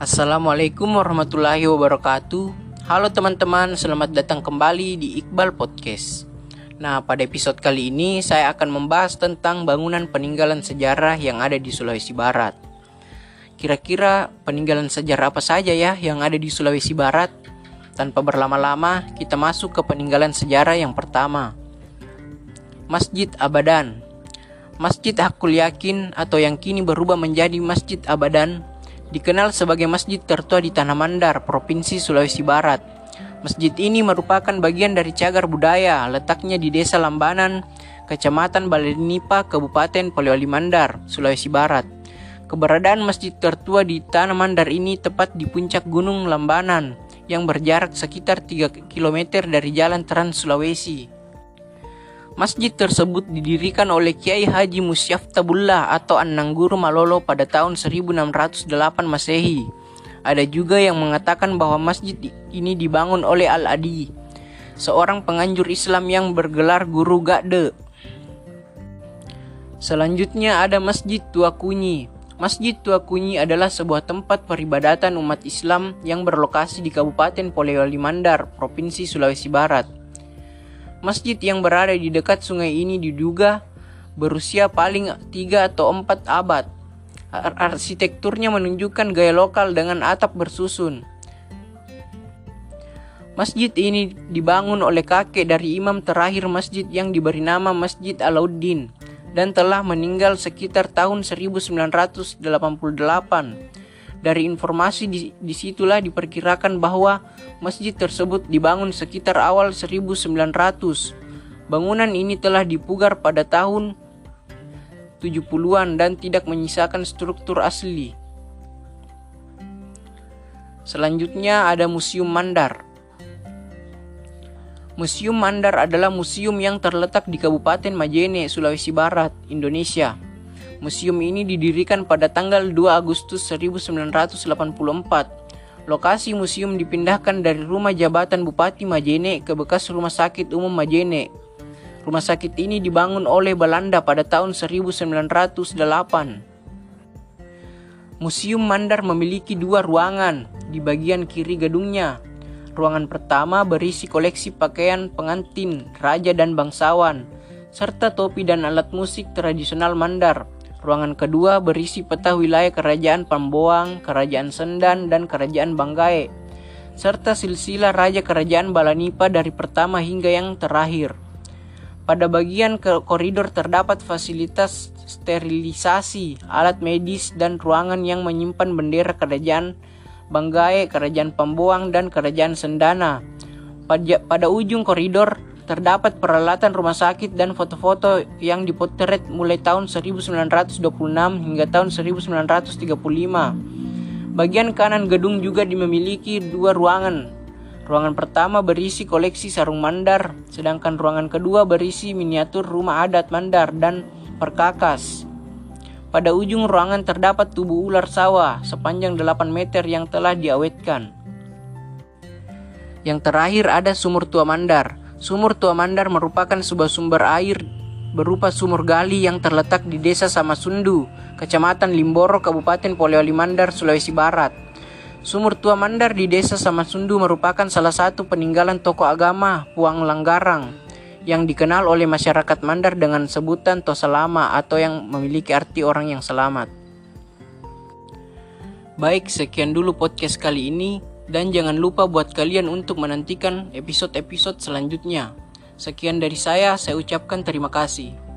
Assalamualaikum warahmatullahi wabarakatuh. Halo teman-teman, selamat datang kembali di Iqbal Podcast. Nah, pada episode kali ini saya akan membahas tentang bangunan peninggalan sejarah yang ada di Sulawesi Barat. Kira-kira peninggalan sejarah apa saja ya yang ada di Sulawesi Barat? Tanpa berlama-lama, kita masuk ke peninggalan sejarah yang pertama. Masjid Abadan. Masjid Hakul Yakin atau yang kini berubah menjadi Masjid Abadan dikenal sebagai masjid tertua di Tanah Mandar, Provinsi Sulawesi Barat. Masjid ini merupakan bagian dari cagar budaya, letaknya di Desa Lambanan, Kecamatan Balenipa, Kabupaten Polewali Mandar, Sulawesi Barat. Keberadaan masjid tertua di Tanah Mandar ini tepat di puncak Gunung Lambanan yang berjarak sekitar 3 km dari Jalan Trans Sulawesi. Masjid tersebut didirikan oleh Kiai Haji Musyaf Tabullah atau Anangguru Malolo pada tahun 1608 Masehi. Ada juga yang mengatakan bahwa masjid ini dibangun oleh Al-Adi, seorang penganjur Islam yang bergelar guru Gade. Selanjutnya ada Masjid Tua Kunyi. Masjid Tua Kunyi adalah sebuah tempat peribadatan umat Islam yang berlokasi di Kabupaten Polewali Mandar, Provinsi Sulawesi Barat. Masjid yang berada di dekat sungai ini diduga berusia paling 3 atau 4 abad. Arsitekturnya menunjukkan gaya lokal dengan atap bersusun. Masjid ini dibangun oleh kakek dari imam terakhir masjid yang diberi nama Masjid Alauddin dan telah meninggal sekitar tahun 1988. Dari informasi di, di situlah diperkirakan bahwa masjid tersebut dibangun sekitar awal 1900. Bangunan ini telah dipugar pada tahun 70-an dan tidak menyisakan struktur asli. Selanjutnya ada Museum Mandar. Museum Mandar adalah museum yang terletak di Kabupaten Majene, Sulawesi Barat, Indonesia. Museum ini didirikan pada tanggal 2 Agustus 1984. Lokasi museum dipindahkan dari rumah jabatan Bupati Majene ke bekas Rumah Sakit Umum Majene. Rumah sakit ini dibangun oleh Belanda pada tahun 1908. Museum Mandar memiliki dua ruangan di bagian kiri gedungnya. Ruangan pertama berisi koleksi pakaian pengantin, raja dan bangsawan, serta topi dan alat musik tradisional Mandar. Ruangan kedua berisi peta wilayah Kerajaan Pamboang, Kerajaan Sendan, dan Kerajaan Banggai, serta silsilah Raja Kerajaan Balanipa dari pertama hingga yang terakhir. Pada bagian koridor terdapat fasilitas sterilisasi, alat medis, dan ruangan yang menyimpan bendera Kerajaan Banggai, Kerajaan Pamboang, dan Kerajaan Sendana. Pada ujung koridor Terdapat peralatan rumah sakit dan foto-foto yang dipotret mulai tahun 1926 hingga tahun 1935. Bagian kanan gedung juga memiliki dua ruangan. Ruangan pertama berisi koleksi sarung mandar, sedangkan ruangan kedua berisi miniatur rumah adat mandar dan perkakas. Pada ujung ruangan terdapat tubuh ular sawah sepanjang 8 meter yang telah diawetkan. Yang terakhir ada sumur tua mandar. Sumur Tua Mandar merupakan sebuah sumber air berupa sumur gali yang terletak di Desa Samasundu, Kecamatan Limboro, Kabupaten Polewali Mandar, Sulawesi Barat. Sumur Tua Mandar di Desa Samasundu merupakan salah satu peninggalan tokoh agama Puang Langgarang yang dikenal oleh masyarakat Mandar dengan sebutan Tosalama atau yang memiliki arti orang yang selamat. Baik, sekian dulu podcast kali ini. Dan jangan lupa buat kalian untuk menantikan episode-episode selanjutnya. Sekian dari saya, saya ucapkan terima kasih.